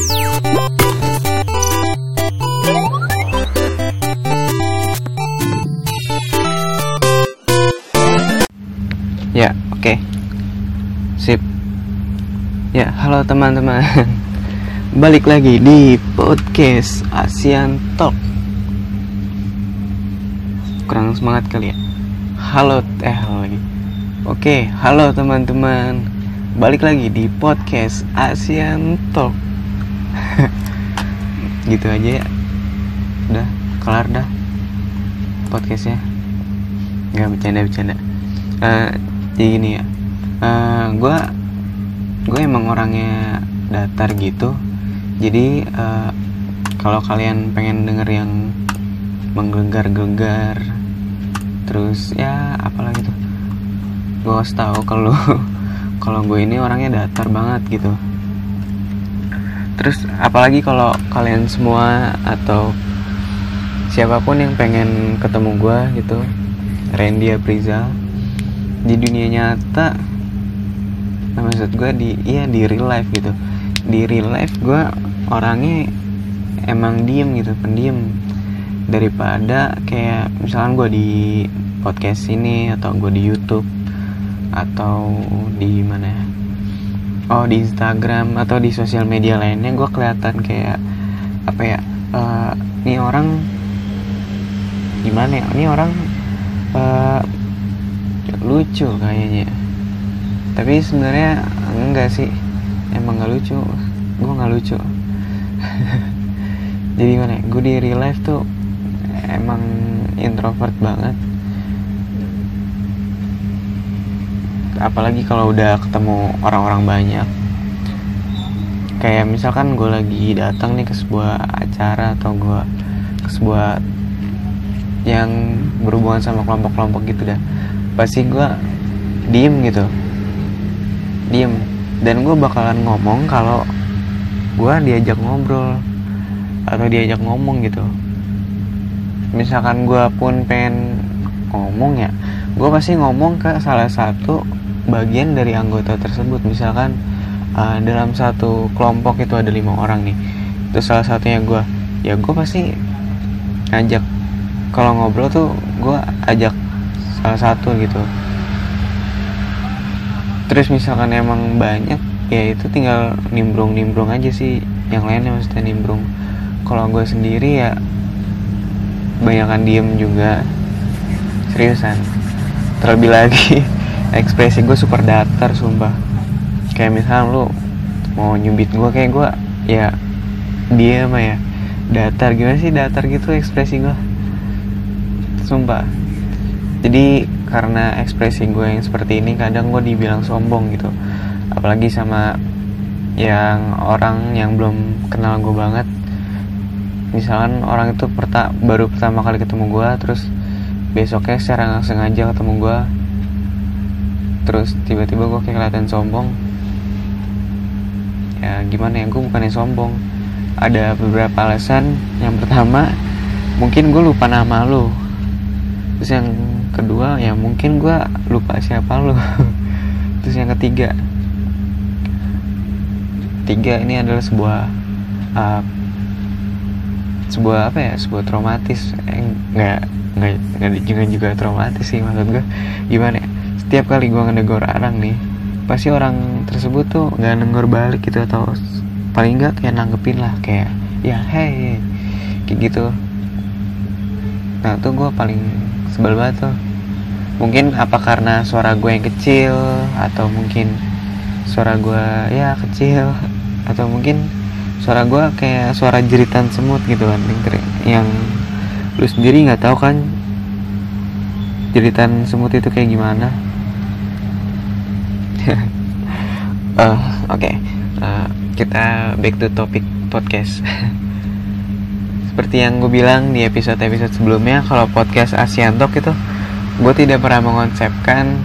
Ya, oke. Sip. Ya, halo teman-teman. Balik lagi di podcast ASEAN Talk. Kurang semangat kali ya. Halo, eh halo lagi. Oke, halo teman-teman. Balik lagi di podcast ASEAN Talk. gitu aja ya. Udah, kelar dah podcastnya. Nggak bercanda-bercanda. Eh, jadi gini ya gue gue emang orangnya datar gitu jadi eh, kalau kalian pengen denger yang menggelegar-gelegar terus ya apalagi tuh gue harus tahu kalau kalau gue ini orangnya datar banget gitu terus apalagi kalau kalian semua atau siapa pun yang pengen ketemu gue gitu Randy Aprizal di dunia nyata nah, maksud gue di iya di real life gitu. Di real life gue orangnya emang diem gitu pendiam. Daripada kayak misalkan gue di podcast ini atau gue di YouTube atau di mana ya oh di Instagram atau di sosial media lainnya gue kelihatan kayak apa ya uh, orang gimana ya? Ini orang uh, lucu kayaknya. Tapi sebenarnya enggak sih emang nggak lucu. Gue nggak lucu. Jadi gimana ya? gue di real life tuh emang introvert banget apalagi kalau udah ketemu orang-orang banyak. Kayak misalkan gue lagi datang nih ke sebuah acara atau gue ke sebuah yang berhubungan sama kelompok-kelompok gitu dah pasti gue diem gitu. Diem. Dan gue bakalan ngomong kalau gue diajak ngobrol atau diajak ngomong gitu. Misalkan gue pun pengen ngomong ya gue pasti ngomong ke salah satu bagian dari anggota tersebut. Misalkan uh, dalam satu kelompok itu ada lima orang nih. Itu salah satunya gue ya gue pasti ngajak. Kalau ngobrol tuh gue ajak salah satu gitu. Terus misalkan emang banyak ya itu tinggal nimbrung nimbrung aja sih. Yang lainnya maksudnya nimbrung. Kalau gue sendiri ya banyakkan diem juga. Seriusan. Terlebih lagi ekspresi gue super datar sumpah. Kayak misalnya lu mau nyubit gue kayak gue ya dia mah ya datar gimana sih datar gitu ekspresi gue sumpah. Jadi karena ekspresi gue yang seperti ini kadang gue dibilang sombong gitu. Apalagi sama yang orang yang belum kenal gue banget. Misalkan orang itu perta baru pertama kali ketemu gue terus besoknya secara nggak sengaja ketemu gue terus tiba-tiba gue kayak kelihatan sombong. Ya gimana ya? Gue bukannya sombong. Ada beberapa alasan. Yang pertama mungkin gue lupa nama lo terus yang kedua ya mungkin gue lupa siapa lo terus yang ketiga tiga ini adalah sebuah uh, sebuah apa ya? Sebuah traumatis. Eh, nggak nggak juga juga traumatis sih maksud gue gimana ya setiap kali gue ngedegor orang nih pasti orang tersebut tuh nggak nenggor balik gitu atau paling nggak kayak nanggepin lah kayak ya hey kayak gitu. Nah tuh gue paling sebel banget tuh. Mungkin apa karena suara gue yang kecil atau mungkin suara gue ya kecil atau mungkin suara gue kayak suara jeritan semut gitu kan yang lu sendiri nggak tahu kan jeritan semut itu kayak gimana uh, oke. Okay. uh, kita back to topic podcast. Seperti yang gue bilang di episode-episode sebelumnya kalau podcast ASEAN Talk itu gue tidak pernah mengonsepkan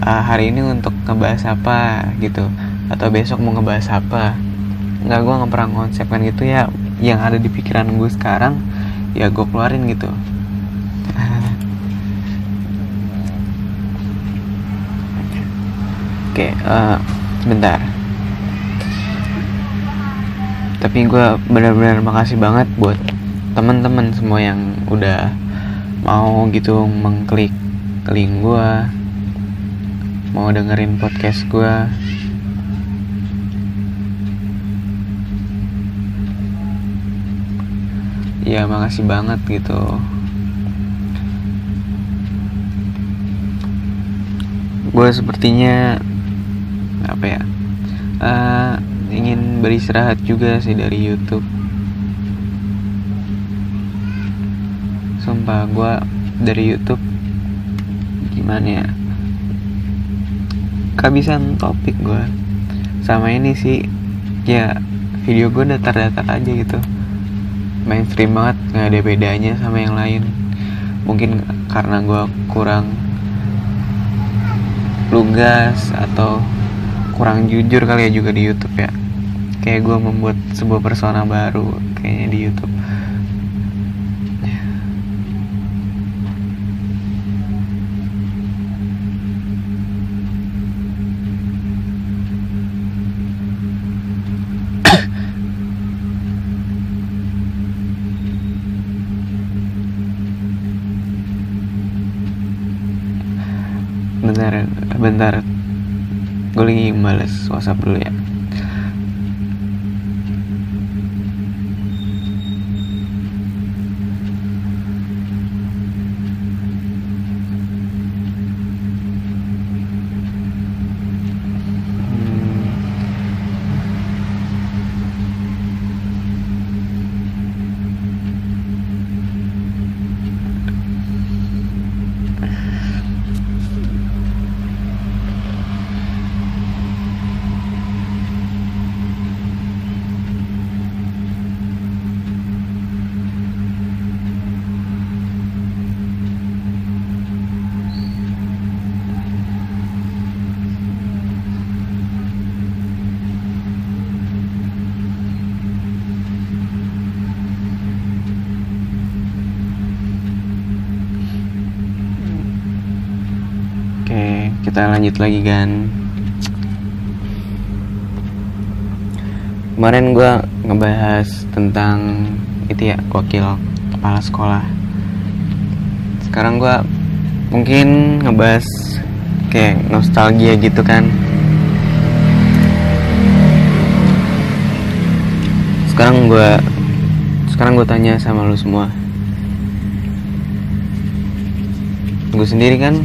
uh, hari ini untuk ngebahas apa gitu atau besok mau ngebahas apa. Nggak gue nggak pernah mengonsepkan gitu ya. Yang ada di pikiran gue sekarang ya gue keluarin gitu oke uh, sebentar tapi gue benar-benar makasih banget buat teman-teman semua yang udah mau gitu mengklik link gue mau dengerin podcast gue ya makasih banget gitu. Gue sepertinya apa ya? Uh, ingin beristirahat juga sih dari YouTube. Sumpah gue dari YouTube gimana ya? Kehabisan topik gue sama ini sih ya video gue datar-datar aja gitu. Mainstream banget nggak ada bedanya sama yang lain. Mungkin karena gue kurang lugas atau kurang jujur kali ya juga di YouTube ya. Kayak gue membuat sebuah persona baru kayaknya di YouTube bentar bentar males whatsapp dulu ya lanjut lagi kan kemarin gue ngebahas tentang itu ya wakil kepala sekolah. Sekarang gue mungkin ngebahas kayak nostalgia gitu kan. Sekarang gue sekarang gue tanya sama lu semua. Gue sendiri kan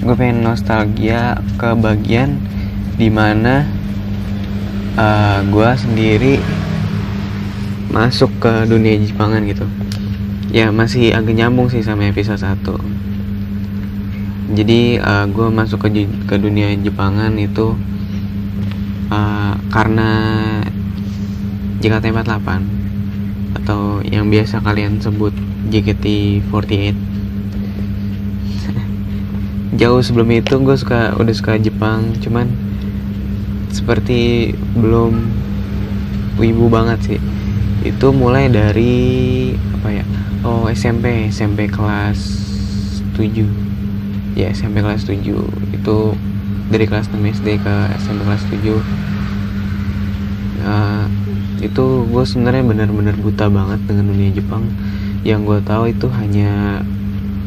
gue pengen nostalgia ke bagian di mana uh, eh, gue sendiri masuk ke dunia Jepangan gitu. Ya masih agak nyambung sih sama episode 1 jadi uh, eh, gue masuk ke ke dunia Jepangan itu uh, karena JKT48 atau yang biasa kalian sebut JKT48 jauh sebelum itu gue suka udah suka Jepang cuman seperti belum wibu banget sih. Itu mulai dari apa ya oh SMP SMP kelas 7 ya SMP kelas 7 itu dari kelas 6 SD ke SMP kelas 7 uh, itu gue sebenarnya benar-benar buta banget dengan dunia Jepang. Yang gue tahu itu hanya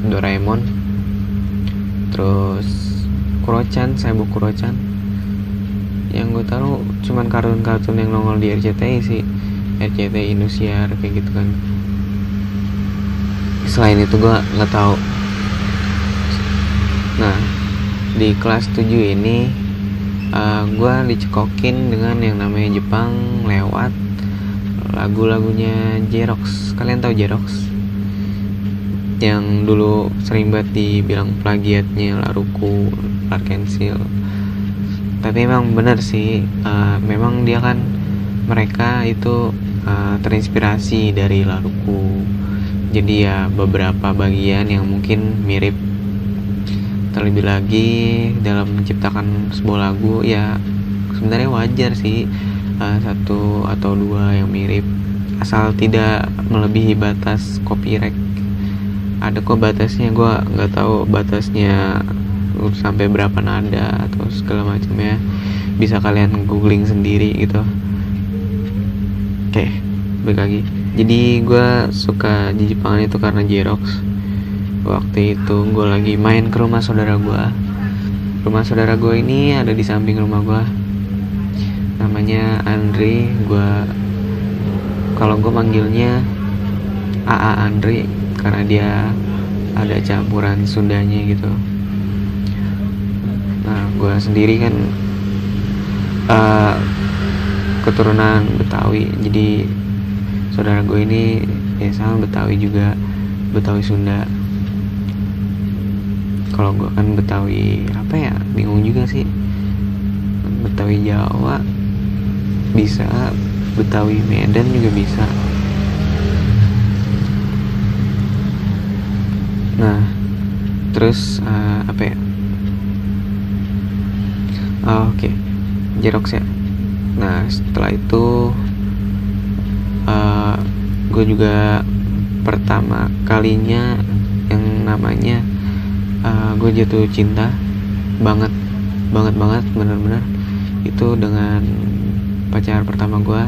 Doraemon terus Kurochan saya buku Kurochan. Yang gue tahu cuman kartun-kartun yang nongol di RCTI sih. RCTI Indosiar kayak gitu kan. Selain itu gue nggak tahu. Nah di kelas 7 ini uh, gue dicekokin dengan yang namanya Jepang lewat lagu-lagunya Jerox kalian tahu Jerox yang dulu sering banget dibilang plagiatnya Laruku Arkensil tapi emang bener sih uh, memang dia kan mereka itu uh, terinspirasi dari laruku jadi ya beberapa bagian yang mungkin mirip. Terlebih lagi dalam menciptakan sebuah lagu ya sebenarnya wajar sih uh, satu atau dua yang mirip. Asal tidak melebihi batas copyright ada kok batasnya gue nggak tahu batasnya sampai berapa nada atau segala macamnya bisa kalian googling sendiri gitu. Oke balik lagi. Jadi gue suka di Jepangan itu karena Jerox waktu itu gue lagi main ke rumah saudara gue rumah saudara gue ini ada di samping rumah gue namanya Andre gue kalau gue manggilnya AA Andre karena dia ada campuran Sundanya gitu. Nah gue sendiri kan uh, keturunan Betawi. Jadi saudara gue ini ya sama Betawi juga Betawi Sunda. Kalau gue kan Betawi apa ya bingung juga sih. Betawi Jawa bisa Betawi Medan juga bisa nah terus uh, apa ya? Oh, oke. Okay. Jerox ya. Nah setelah itu uh, eh, gue juga pertama kalinya yang namanya uh, gue jatuh cinta banget banget banget bener-bener. Itu dengan pacar pertama gue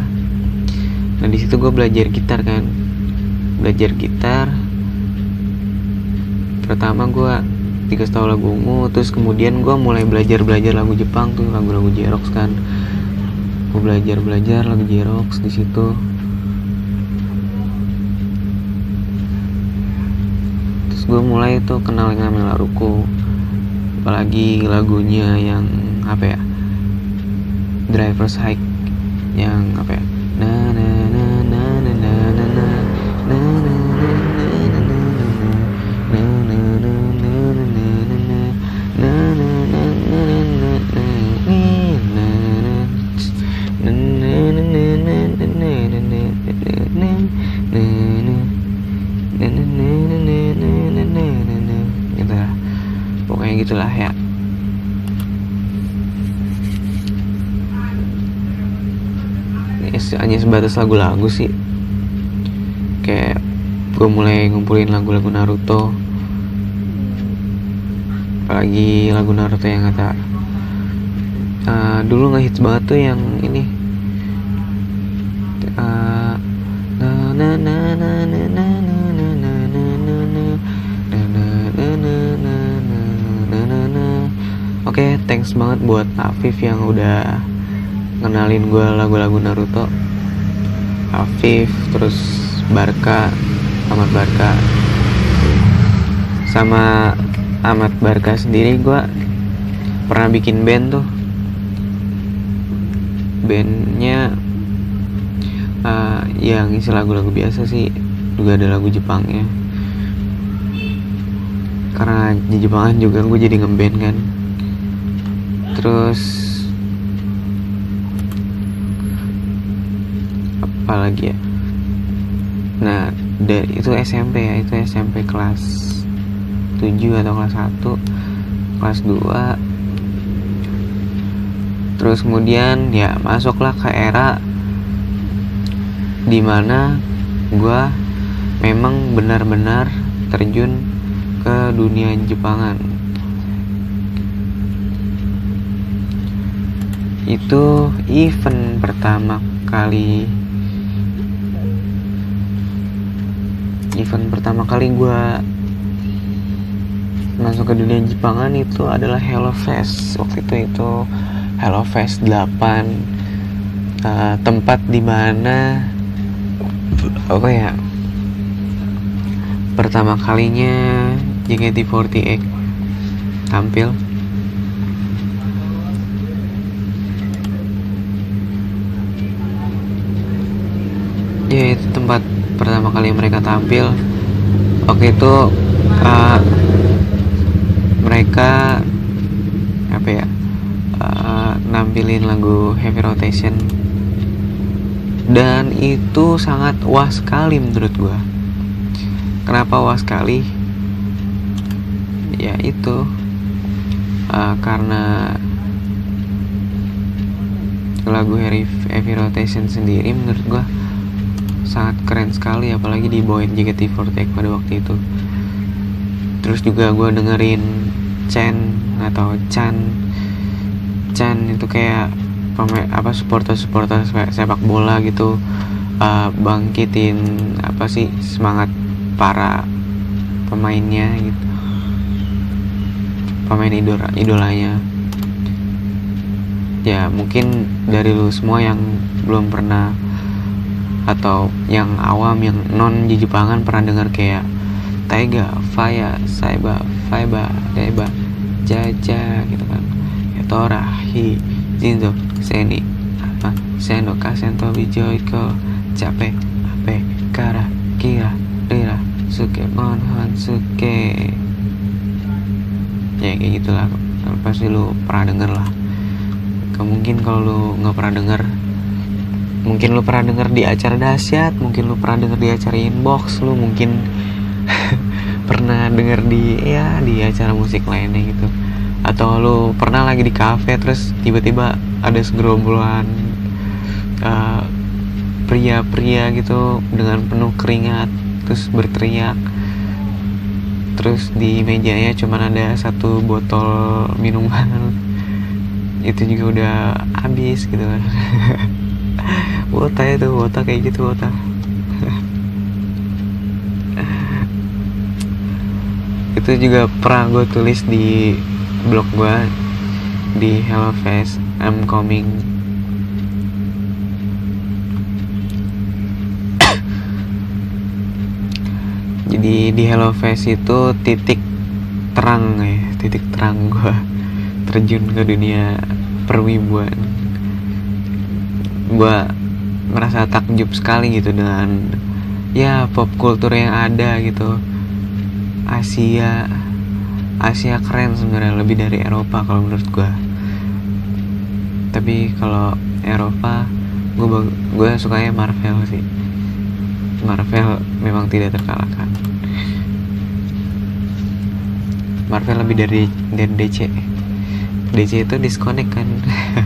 nah di situ gue belajar gitar kan. Belajar gitar pertama gue dikasih tahu lagu ungu terus kemudian gue mulai belajar belajar lagu Jepang tuh lagu-lagu Jerox kan. Gue belajar belajar lagu Jerox di situ. Terus gue mulai tuh kenal dengan Melaruku apalagi lagunya yang apa ya? Driver's Hike yang apa ya? Na na hanya sebatas lagu-lagu sih kayak gue mulai ngumpulin lagu-lagu Naruto apalagi lagu Naruto yang kata uh, dulu hits banget tuh yang ini uh, Oke, okay, thanks banget buat Afif yang udah ngenalin gue lagu-lagu Naruto. Afif, terus Barka, Ahmad Barka. Sama Ahmad Barka sendiri gue pernah bikin band tuh. Bandnya uh, yang isi lagu-lagu biasa sih, juga ada lagu Jepangnya. Karena di Jepangan juga gue jadi ngeband kan terus lagi ya. Nah dari itu SMP ya itu SMP kelas 7 atau kelas 1 kelas 2 terus kemudian ya masuklah ke era di mana gue memang benar-benar terjun ke dunia Jepangan. Itu event pertama kali event pertama kali gue masuk ke dunia Jepangan itu adalah Hello Fest. Waktu itu itu Hello Fest 8 uh, tempat di mana apa ya pertama kalinya JKT48 tampil. Ya itu tempat pertama kali mereka tampil waktu itu uh, mereka apa ya uh, nampilin lagu Heavy Rotation. Dan itu sangat wah sekali menurut gue kenapa wah sekali? Ya itu uh, karena lagu Heavy, Rotation sendiri menurut gue sangat keren sekali apalagi dibawain JKT48 pada waktu itu. Terus juga gue dengerin Chen atau Chan. Chan itu kayak apa supporter supporter sepak bola gitu uh, bangkitin apa sih semangat para pemainnya gitu. Pemain idola idolanya. Ya mungkin dari lu semua yang belum pernah atau yang awam yang non di Jepangan pernah dengar kayak Taiga, Faya, Saiba, Faiba, Deba, Jaja gitu kan. Tora, Hi, Jinzo, Seni, apa, Seno, Kasento, Wijoiko, Cape, Ape, Kara, Kira, Rira, Suke, Monhon, Suke. Ya kayak gitulah. Pasti lu pernah denger lah. Mungkin kalau lu nggak pernah denger mungkin lu pernah denger di acara dahsyat mungkin lu pernah denger di acara inbox lu mungkin pernah denger di ya di acara musik lainnya gitu. Atau lu pernah lagi di cafe terus tiba-tiba ada segerombolan uh, pria-pria gitu dengan penuh keringat terus berteriak. Terus di mejanya cuman ada satu botol minuman. Itu juga udah habis gitu kan wota itu wota kayak gitu wota itu juga pernah gue tulis di blog gue di Hello Face I'm coming. Jadi di Hello Face itu titik terang ya titik terang gue terjun ke dunia perwibuan. Gue merasa takjub sekali gitu dengan ya pop kultur yang ada gitu. Asia Asia keren sebenarnya lebih dari Eropa kalau menurut gue tapi kalau Eropa gue gue sukanya Marvel sih. Marvel memang tidak terkalahkan. Marvel lebih dari dari DC DC itu disconnect kan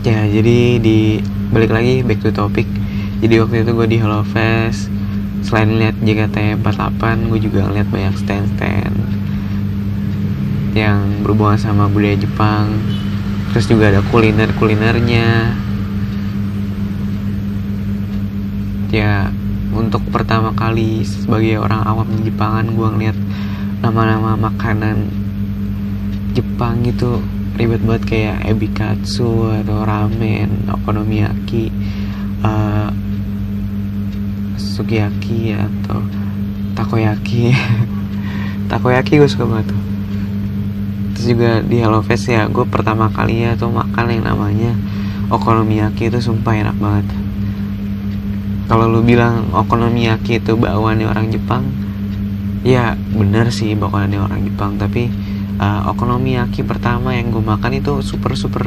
ya jadi di balik lagi back to topic. Jadi waktu itu gue di Hello Fest. Selain lihat JKT48 gue juga ngeliat banyak stand-stand yang berhubungan sama budaya Jepang. Terus juga ada kuliner-kulinernya. Ya untuk pertama kali sebagai orang awam di Jepangan gue ngeliat nama-nama makanan Jepang itu ribet banget kayak ebikatsu atau ramen, okonomiyaki, uh, sukiyaki atau takoyaki. takoyaki gue suka banget tuh. Terus juga di Hello Fest ya, gue pertama kali ya tuh makan yang namanya okonomiyaki itu sumpah enak banget. Kalau lu bilang okonomiyaki itu bawaannya orang Jepang, ya bener sih bawaannya orang Jepang, tapi uh, okonomiyaki pertama yang gue makan itu super super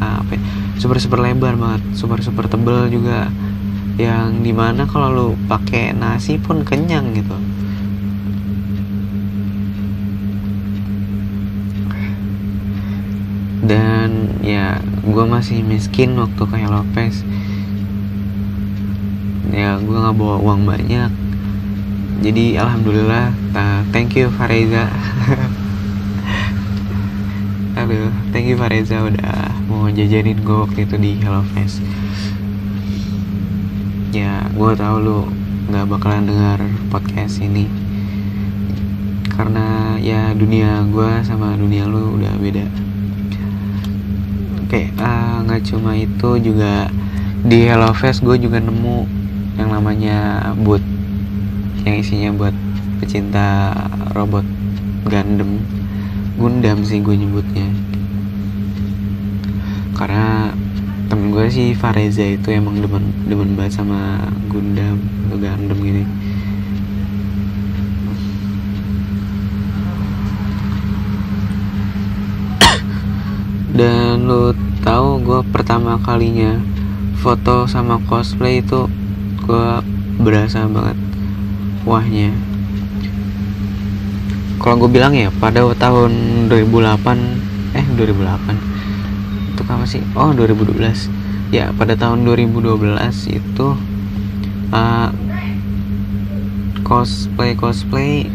uh, apa ya, super super lebar banget super super tebel juga. Yang di mana kalau lu pakai nasi pun kenyang gitu. Dan ya gue masih miskin waktu Hello Fest ya gue nggak bawa uang banyak. Jadi alhamdulillah uh, thank you Fareza Aduh, thank you Fareza udah mau jajanin gue waktu itu di Hello Fest. Ya, gue tau lu nggak bakalan dengar podcast ini karena ya dunia gue sama dunia lu udah beda. Oke, ah, nggak uh, cuma itu juga di Hello Fest gue juga nemu yang namanya booth yang isinya buat pecinta robot Gundam Gundam sih gue nyebutnya karena temen gue sih Fareza itu emang demen demen banget sama Gundam atau Gundam gini. Dan lu tahu gue pertama kalinya foto sama cosplay itu gue berasa banget wahnya. Kalau gue bilang ya pada tahun 2008 eh 2008 itu apa sih oh 2012 ya pada tahun 2012 itu uh, cosplay cosplay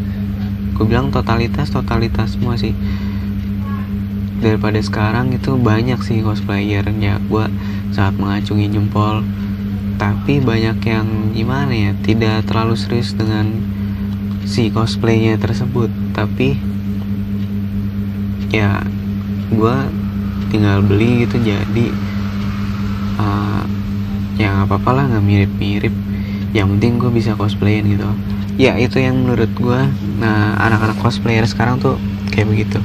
gue bilang totalitas totalitas semua sih. Daripada sekarang itu banyak sih cosplayernya gue saat mengacungi jempol. Tapi banyak yang gimana ya tidak terlalu serius dengan si cosplaynya tersebut. Tapi ya gue tinggal beli gitu jadi uh, ya nggak apa-apa lah nggak mirip-mirip. Yang penting gue bisa cosplayin gitu. Ya itu yang menurut gue nah anak-anak cosplayer sekarang tuh kayak begitu.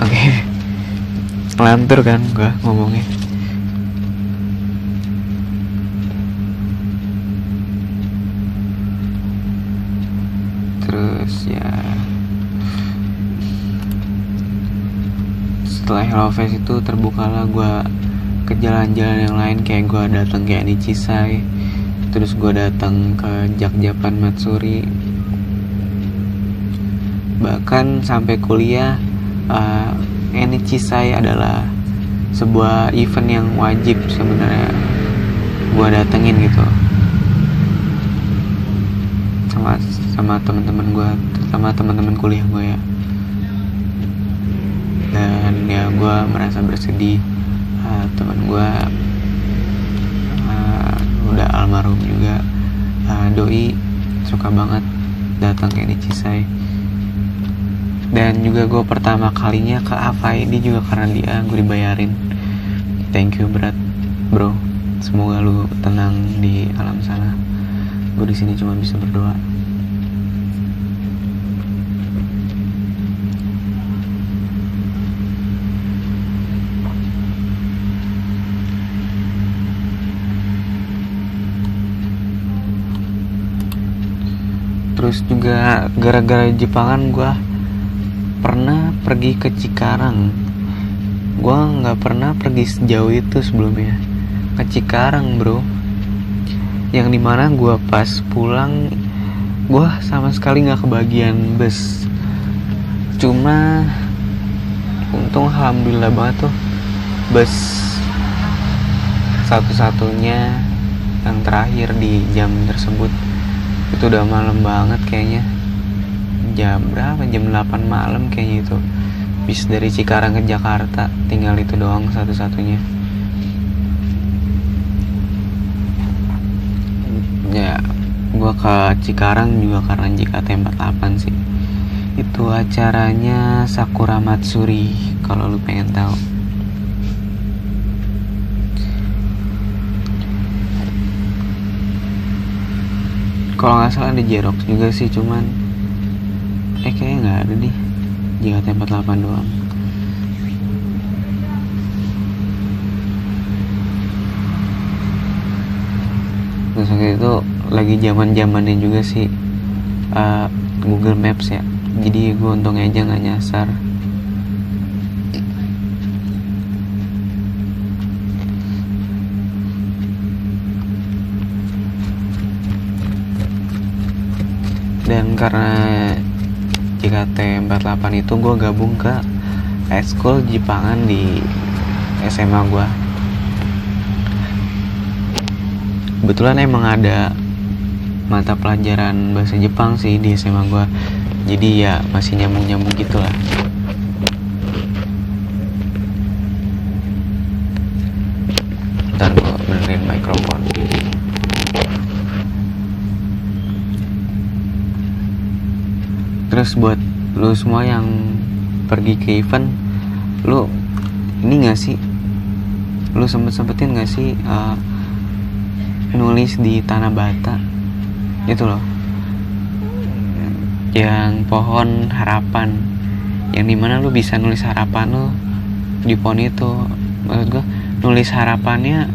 Oke. Okay. lantur kan gua ngomongnya terus ya setelah Hello Face itu terbukalah gua ke jalan-jalan yang lain kayak gua datang ke Anicisai terus gua datang ke Jak-Japan Matsuri. Bahkan sampai kuliah uh, saya adalah sebuah event yang wajib sebenarnya gue datengin gitu. Sama sama teman-teman gue terutama teman-teman kuliah gue ya dan ya gue merasa bersedih. Uh, teman gue uh, udah almarhum juga. Uh, doi suka banget datang ke Nicisai dan juga gue pertama kalinya ke Ava ini juga karena dia gue dibayarin. Thank you berat bro. Semoga lu tenang di alam sana. Gue di sini cuma bisa berdoa terus juga gara-gara Jepangan gue pernah pergi ke Cikarang. Gue nggak pernah pergi sejauh itu sebelumnya. Ke Cikarang bro. Yang di mana gue pas pulang gue sama sekali nggak kebagian bus. Cuma untung alhamdulillah banget tuh bus satu-satunya yang terakhir di jam tersebut itu udah malam banget kayaknya. Jam berapa? Jam 8 malam kayaknya itu. Bis dari Cikarang ke Jakarta. Tinggal itu doang satu-satunya. Ya gua ke Cikarang juga karena JKT 48 sih. Itu acaranya Sakura Matsuri kalau lu pengen tahu kalau nggak salah di Jerox juga sih cuman eh kayaknya nggak ada nih Jakarta 48 doang. Terus itu lagi zaman zamannya juga sih uh, Google Maps ya. Jadi gue untung aja nggak nyasar dan karena JKT48 itu gue gabung ke ekskul Jepangan di SMA gue kebetulan emang ada mata pelajaran bahasa Jepang sih di SMA gue jadi ya masih nyambung-nyambung gitu lah ntar gue benerin mikrofon terus buat lu semua yang pergi ke event lu ini gak sih? Lu sempet sempetin gak sih uh, nulis di tanah bata? Itu loh. Yang pohon harapan. Yang di mana lu bisa nulis harapan lu di pohon itu. Maksud gua nulis harapannya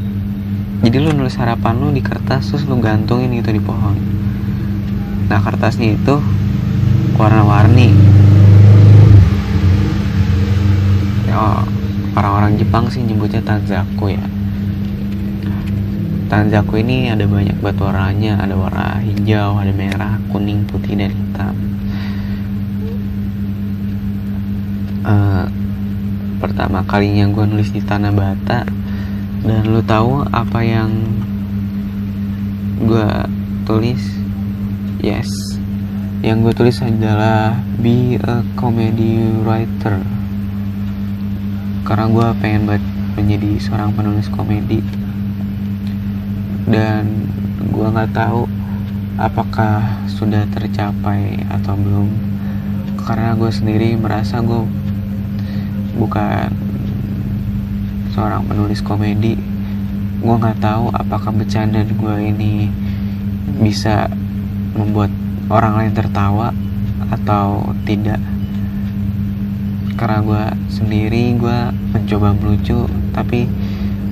jadi lu nulis harapan lu di kertas terus lu gantungin gitu di pohon. Nah kertasnya itu warna-warni. Oh orang-orang Jepang sih nyebutnya tanzaku ya. Tanzaku ini ada banyak batu warnanya. Ada warna hijau ada merah kuning putih dan hitam. Uh, pertama kalinya gue nulis di tanah bata dan lu tahu apa yang gue tulis? Yes yang gue tulis adalah be a comedy writer. Karena gue pengen banget menjadi seorang penulis komedi. Dan gue nggak tahu apakah sudah tercapai atau belum. Karena gue sendiri merasa gue bukan seorang penulis komedi. Gue nggak tahu apakah bercanda gue ini bisa membuat orang lain tertawa atau tidak. Karena gue sendiri gue mencoba melucu tapi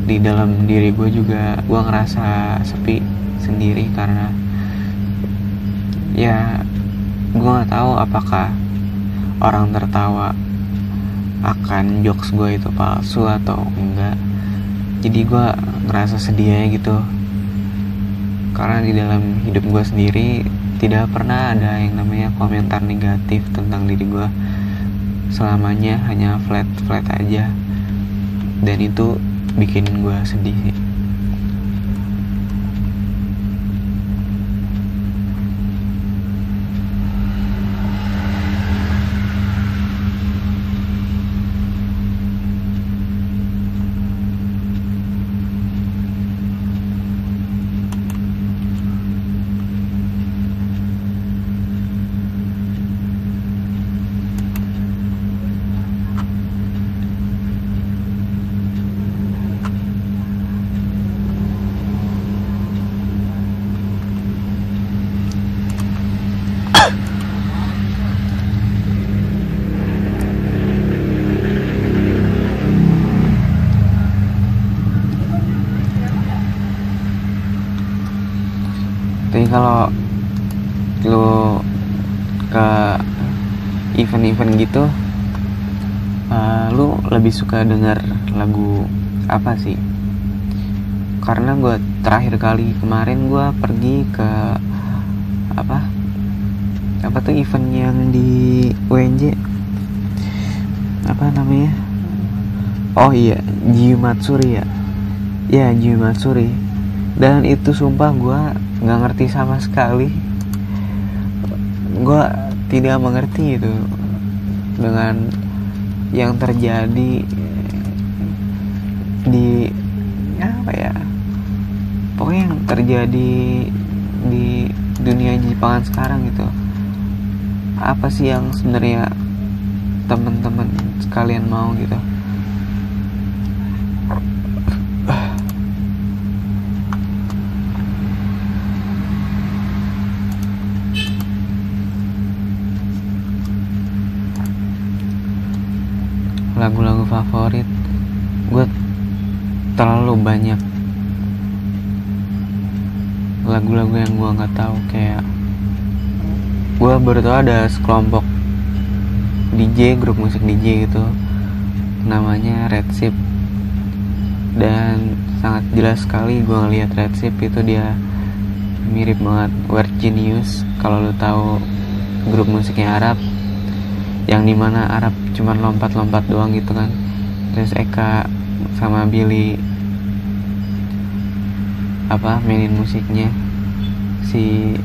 di dalam diri gue juga gue ngerasa sepi sendiri karena ya gue nggak tahu apakah orang tertawa akan jokes gue itu palsu atau enggak. Jadi gue ngerasa sedih aja gitu karena di dalam hidup gue sendiri tidak pernah ada yang namanya komentar negatif tentang diri gue selamanya hanya flat flat aja. Dan itu bikin gue sedih. sih tapi kalau lu ke event-event gitu uh, lu lebih suka denger lagu apa sih? Karena gue terakhir kali kemarin gue pergi ke apa apa tuh event yang di UNJ apa namanya? Oh iya Jiu Matsuri ya. Ya Jiu Matsuri. Dan itu sumpah gue nggak ngerti sama sekali. Gue tidak mengerti itu dengan yang terjadi di apa ya pokoknya yang terjadi di dunia Jepangan sekarang gitu. Apa sih yang sebenarnya teman-teman sekalian mau gitu lagu-lagu favorit gue terlalu banyak lagu-lagu yang gue nggak tahu kayak gue baru tau ada sekelompok DJ grup musik DJ gitu namanya Red Ship. Dan sangat jelas sekali gue ngeliat Red Ship itu dia mirip banget Weird Genius. Kalau lo tahu grup musiknya Arab yang di mana Arab cuman lompat-lompat doang gitu kan. Terus Eka sama Billy apa mainin musiknya. Si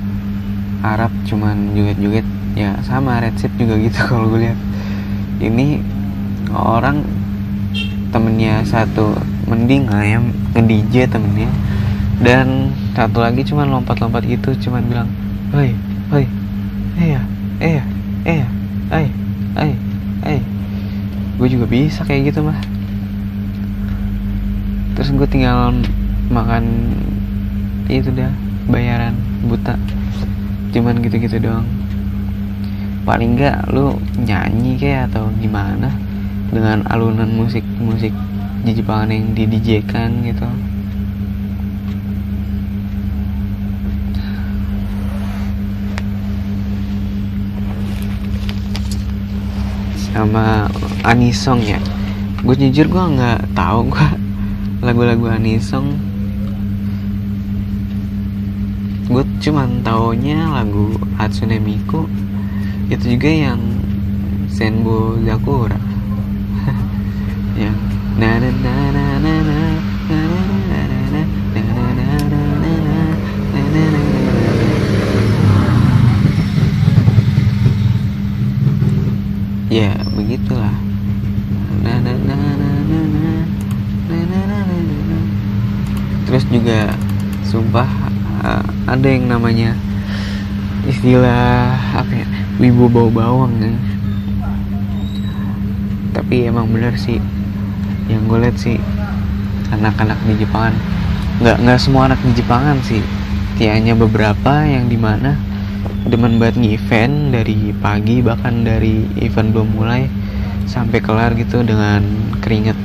Arab cuman joget-joget. Ya sama Red juga gitu kalau gue lihat. Ini orang temennya satu mending lah ya nge temennya. Dan satu lagi cuman lompat-lompat gitu cuman bilang hei hei eh ya eh ya eh ya eh eh eh gue juga bisa kayak gitu mah terus gue tinggal makan itu dah bayaran buta. Cuman gitu-gitu doang. Paling enggak lu nyanyi kayak atau gimana dengan alunan musik musik di Jepangan yang di DJ kan gitu sama anisong ya. Gue jujur gue nggak tahu gue lagu-lagu Anisong. Gue cuman taunya lagu Hatsune Miku. Itu juga yang Senbo Zakura yang na na na na na ya begitulah terus juga sumpah ada yang namanya istilah apa ya wibu bau bawang ya. tapi emang bener sih yang gue lihat sih anak-anak di Jepangan nggak nggak semua anak di Jepangan sih tiannya beberapa yang di mana demen banget event dari pagi bahkan dari event belum mulai sampai kelar gitu dengan keringet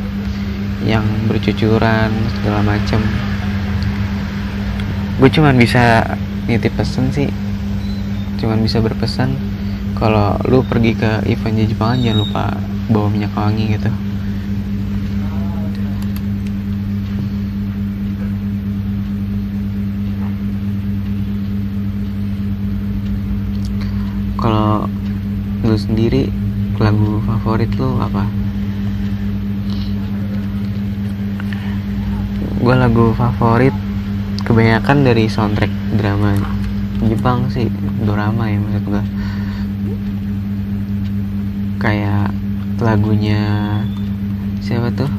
yang bercucuran segala macem. Gue cuman bisa nitip pesen sih. Cuman bisa berpesan kalau lu pergi ke event di Jepang jangan lupa bawa minyak wangi gitu kalau lu sendiri lagu favorit lu apa gue lagu favorit kebanyakan dari soundtrack drama Jepang sih drama ya maksud gue kayak lagunya siapa tuh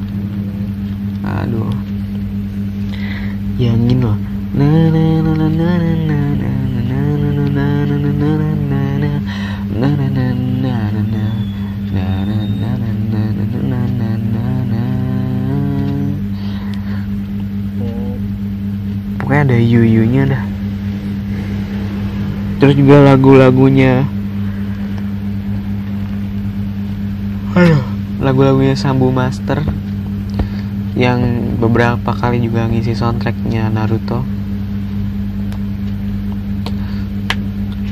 aduh yang ini loh na na na na na na na na na na na na na na na pokoknya ada yu-yu-nya dah. Terus juga lagu-lagunya. Lagu-lagunya Sambu Master yang beberapa kali juga ngisi soundtracknya Naruto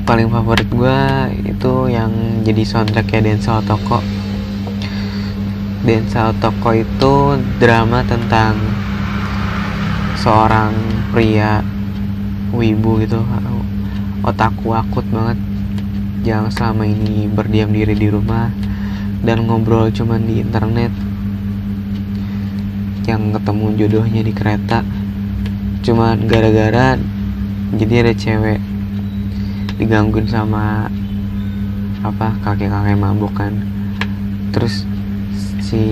paling favorit gue itu yang jadi soundtracknya Densa Otoko Densa Otoko itu drama tentang seorang pria wibu gitu otakku akut banget yang selama ini berdiam diri di rumah dan ngobrol cuman di internet yang ketemu jodohnya di kereta. Cuman gara-gara jadi ada cewek digangguin sama apa kakek-kakek mabuk kan. Terus si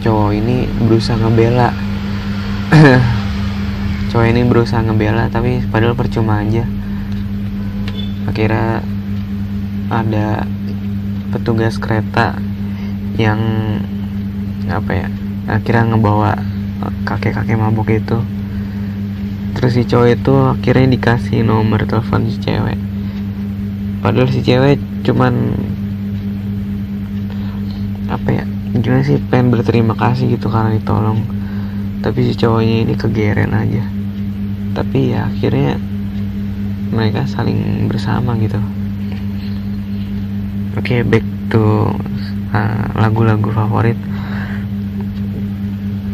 cowok ini berusaha ngebela. Cowok ini berusaha ngebela tapi padahal percuma aja. Akhirnya ada petugas kereta yang apa ya akhirnya ngebawa kakek-kakek mabuk itu. Terus si cowok itu akhirnya dikasih nomor telepon si cewek padahal si cewek cuman apa ya gimana sih pengen berterima kasih gitu karena ditolong. Tapi si cowoknya ini kegeren aja. Tapi ya akhirnya mereka saling bersama gitu. Oke okay, back to uh, lagu-lagu uh, favorit.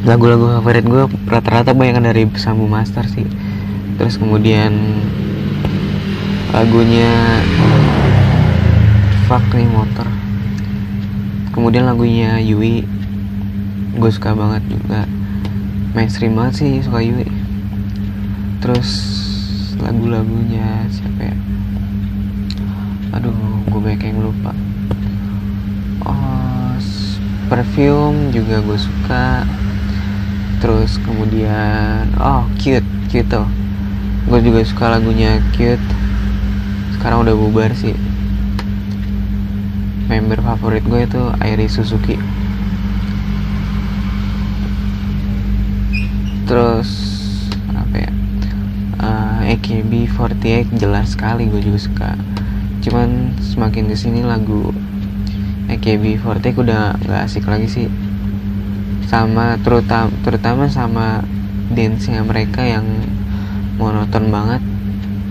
Lagu-lagu favorit gue rata-rata banyak dari Sambu Master sih. Terus kemudian lagunya Fuck nih motor. Kemudian lagunya Yui gue suka banget juga. Mainstream banget sih suka Yui. Terus lagu-lagunya siapa ya? Aduh gue banyak yang lupa. Oh perfume juga gue suka. Terus kemudian oh cute cute tuh. Gue juga suka lagunya cute sekarang udah bubar sih. Member favorit gue itu Airi Suzuki. Terus AKB48 jelas sekali gue juga suka. Cuman semakin ke sini lagu AKB48 udah gak asik lagi sih. Sama terutama terutama sama dance nya mereka yang monoton banget.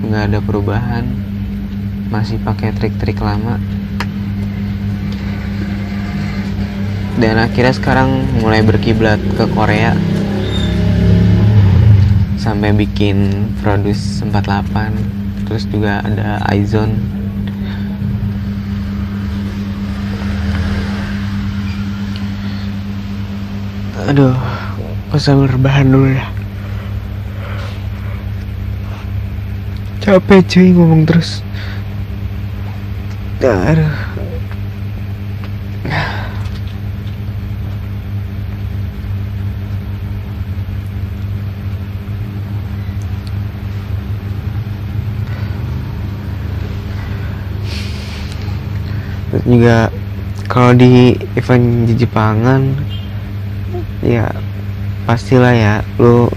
Nggak ada perubahan masih pakai trik-trik lama. Dan akhirnya sekarang mulai berkiblat ke Korea. Sampai bikin Produce 48 terus juga ada Aizon. Aduh gue sambil rebahan dulu ya. Capek cuy ngomong terus aduh. Terus juga kalau di event di Jepangan ya pastilah ya lu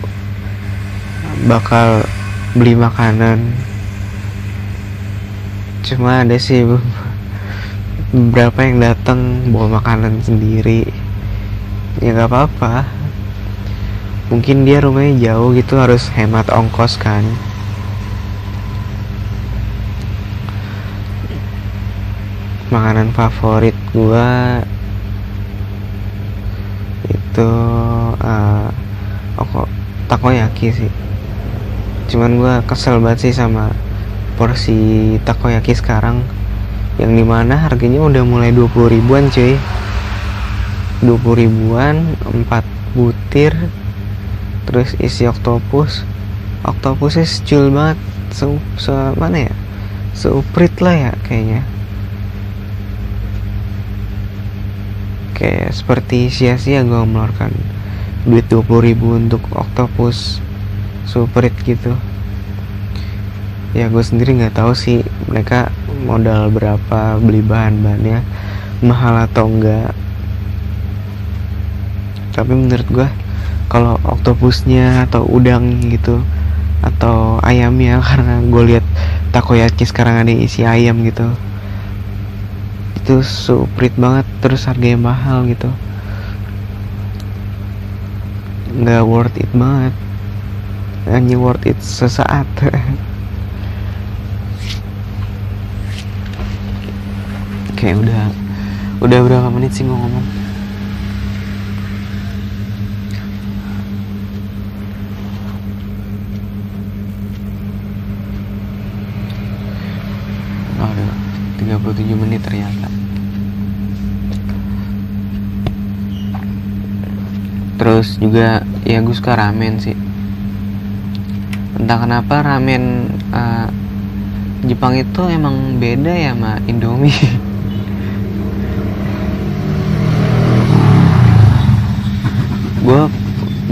bakal beli makanan cuma ada sih beberapa yang datang bawa makanan sendiri. Ya nggak apa-apa. Mungkin dia rumahnya jauh gitu harus hemat ongkos kan. Makanan favorit gua itu uh, takoyaki sih. Cuman gua kesel banget sih sama porsi takoyaki sekarang yang di mana harganya udah mulai 20 ribuan cuy. 20 ribuan 4 butir terus isi oktopus oktopusnya secul banget se, se mana ya? Seuprit lah ya kayaknya. Kayak seperti sia-sia gue mengeluarkan duit 20 ribu untuk octopus super gitu ya gue sendiri nggak tahu sih mereka modal berapa beli bahan-bahannya mahal atau enggak tapi menurut gue kalau oktopusnya atau udang gitu atau ayamnya karena gue lihat takoyaki sekarang ada isi ayam gitu itu suprit banget terus harganya mahal gitu. Nggak worth it banget. Hanya worth it sesaat oke udah udah berapa menit sih gue ngomong? Aduh, 37 menit ternyata. Terus juga ya gue suka ramen sih. Entah kenapa ramen uh, Jepang itu emang beda ya sama Indomie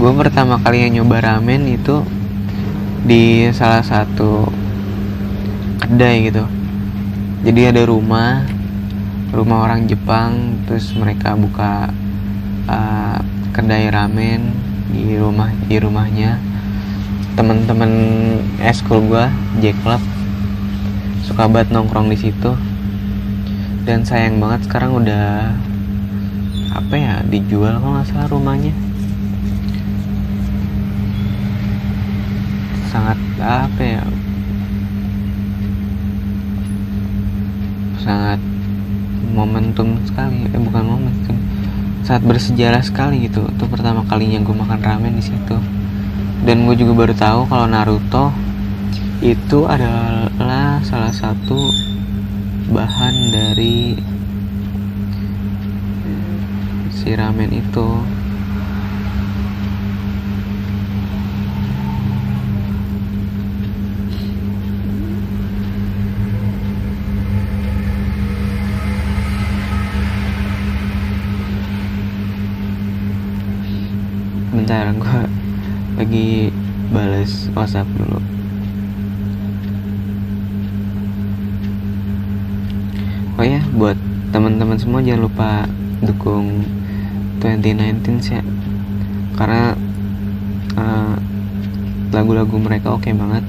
gue gue pertama kali yang nyoba ramen itu di salah satu kedai gitu. Jadi ada rumah rumah orang Jepang terus mereka buka uh, kedai ramen di rumah di rumahnya. Temen-temen eskul gua Jack Club suka banget nongkrong di situ. Dan sayang banget sekarang udah apa ya dijual kalau nggak salah rumahnya sangat apa ya sangat momentum sekali. Eh bukan momentum sangat bersejarah sekali gitu. Itu pertama kalinya gue makan ramen di situ. Dan gue juga baru tahu kalau Naruto itu adalah salah satu bahan dari si ramen itu bentar gue lagi balas whatsapp dulu. Oh ya buat teman-teman semua jangan lupa dukung 2019 ya. Karena uh, lagu-lagu mereka oke okay banget.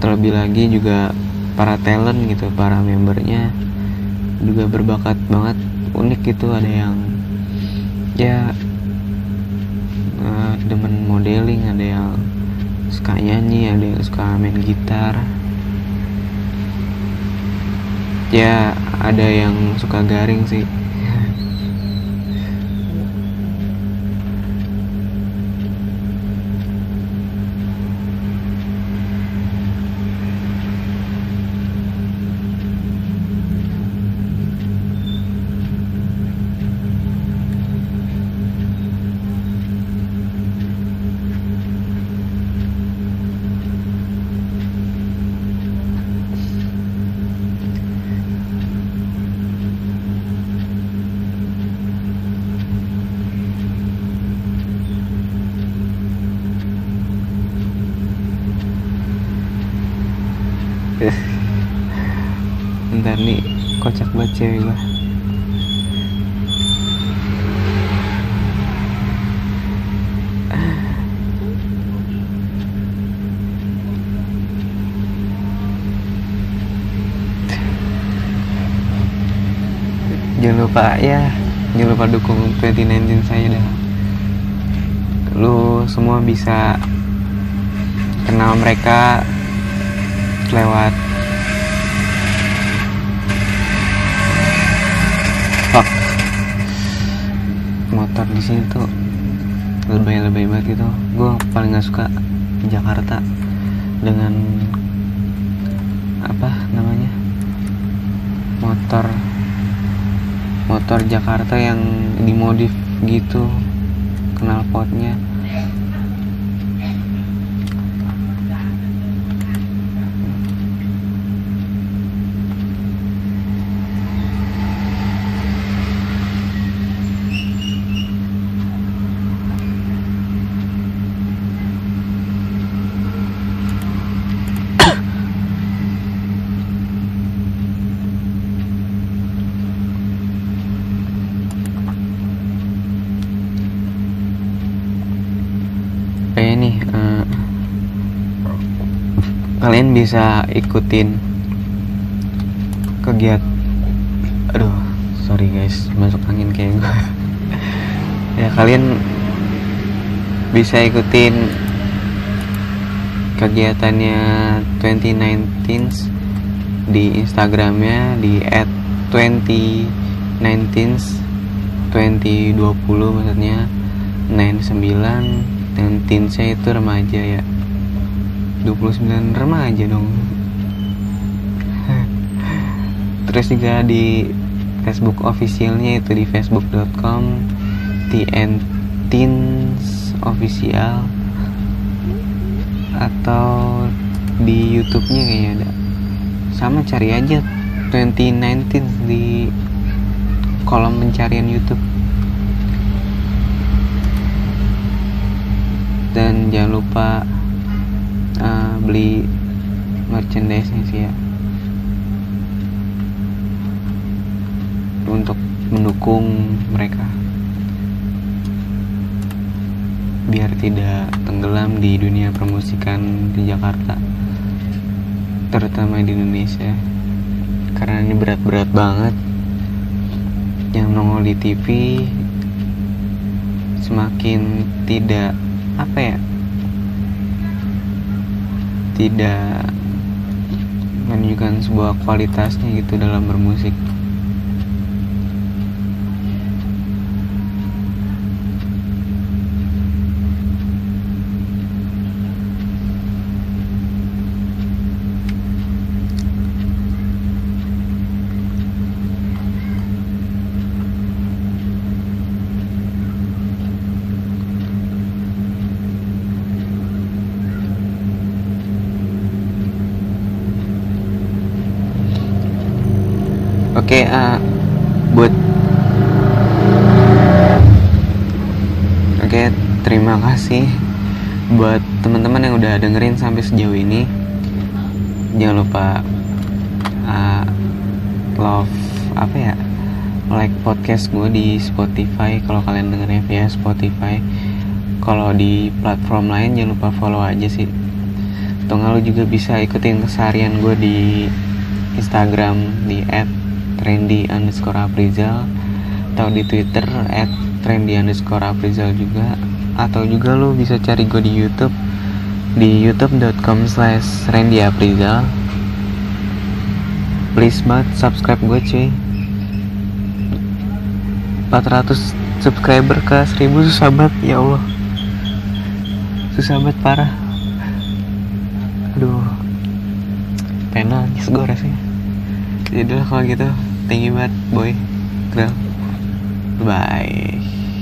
Terlebih lagi juga para talent gitu para membernya juga berbakat banget. Unik gitu ada yang ya demen modeling ada yang suka nyanyi ada yang suka main gitar. Ya ada yang suka garing sih Ntar nih kocak banget cewek gue jangan lupa ya. Jangan lupa dukung 2019 saya dah lu semua bisa kenal mereka lewat motor di sini tuh lebay-lebay banget gitu. Gue paling gak suka Jakarta dengan apa namanya? Motor motor Jakarta yang dimodif gitu knalpotnya kayak nih eh, kalian bisa ikutin kegiatan aduh sorry guys masuk angin kayak gue ya kalian bisa ikutin kegiatannya 2019 di Instagramnya di at 2019 2020 maksudnya 99 dan teensnya itu remaja ya 29 remaja dong. Terus juga di Facebook officialnya itu di facebook.com tn teens official atau di YouTube-nya kayaknya ada. Sama cari aja 2019 di kolom pencarian YouTube. Dan jangan lupa uh, beli merchandise-nya sih ya. Untuk mendukung mereka. Biar tidak tenggelam di dunia permusikan di Jakarta. Terutama di Indonesia. Karena ini berat-berat banget. Yang nongol di TV semakin tidak apa ya tidak menunjukkan sebuah kualitasnya gitu dalam bermusik Oke, eh, buat Oke, terima kasih buat teman-teman yang udah dengerin sampai sejauh ini. Jangan lupa eh, love apa ya? Like podcast gue di Spotify kalau kalian dengernya via Spotify. Kalau di platform lain jangan lupa follow aja sih. Atau lu juga bisa ikutin keseharian gue di Instagram di trendy underscore aprizal atau di twitter at trendy underscore aprizal juga atau juga lo bisa cari gue di youtube di youtube.com slash Randy Aprizal. Please banget subscribe gue cuy. 400 subscriber ke 1000 susah banget ya Allah. Susah banget parah. Aduh. Pengen nangis gue rasanya. Yaudah kalau gitu Thank you banget boy. Girl Bye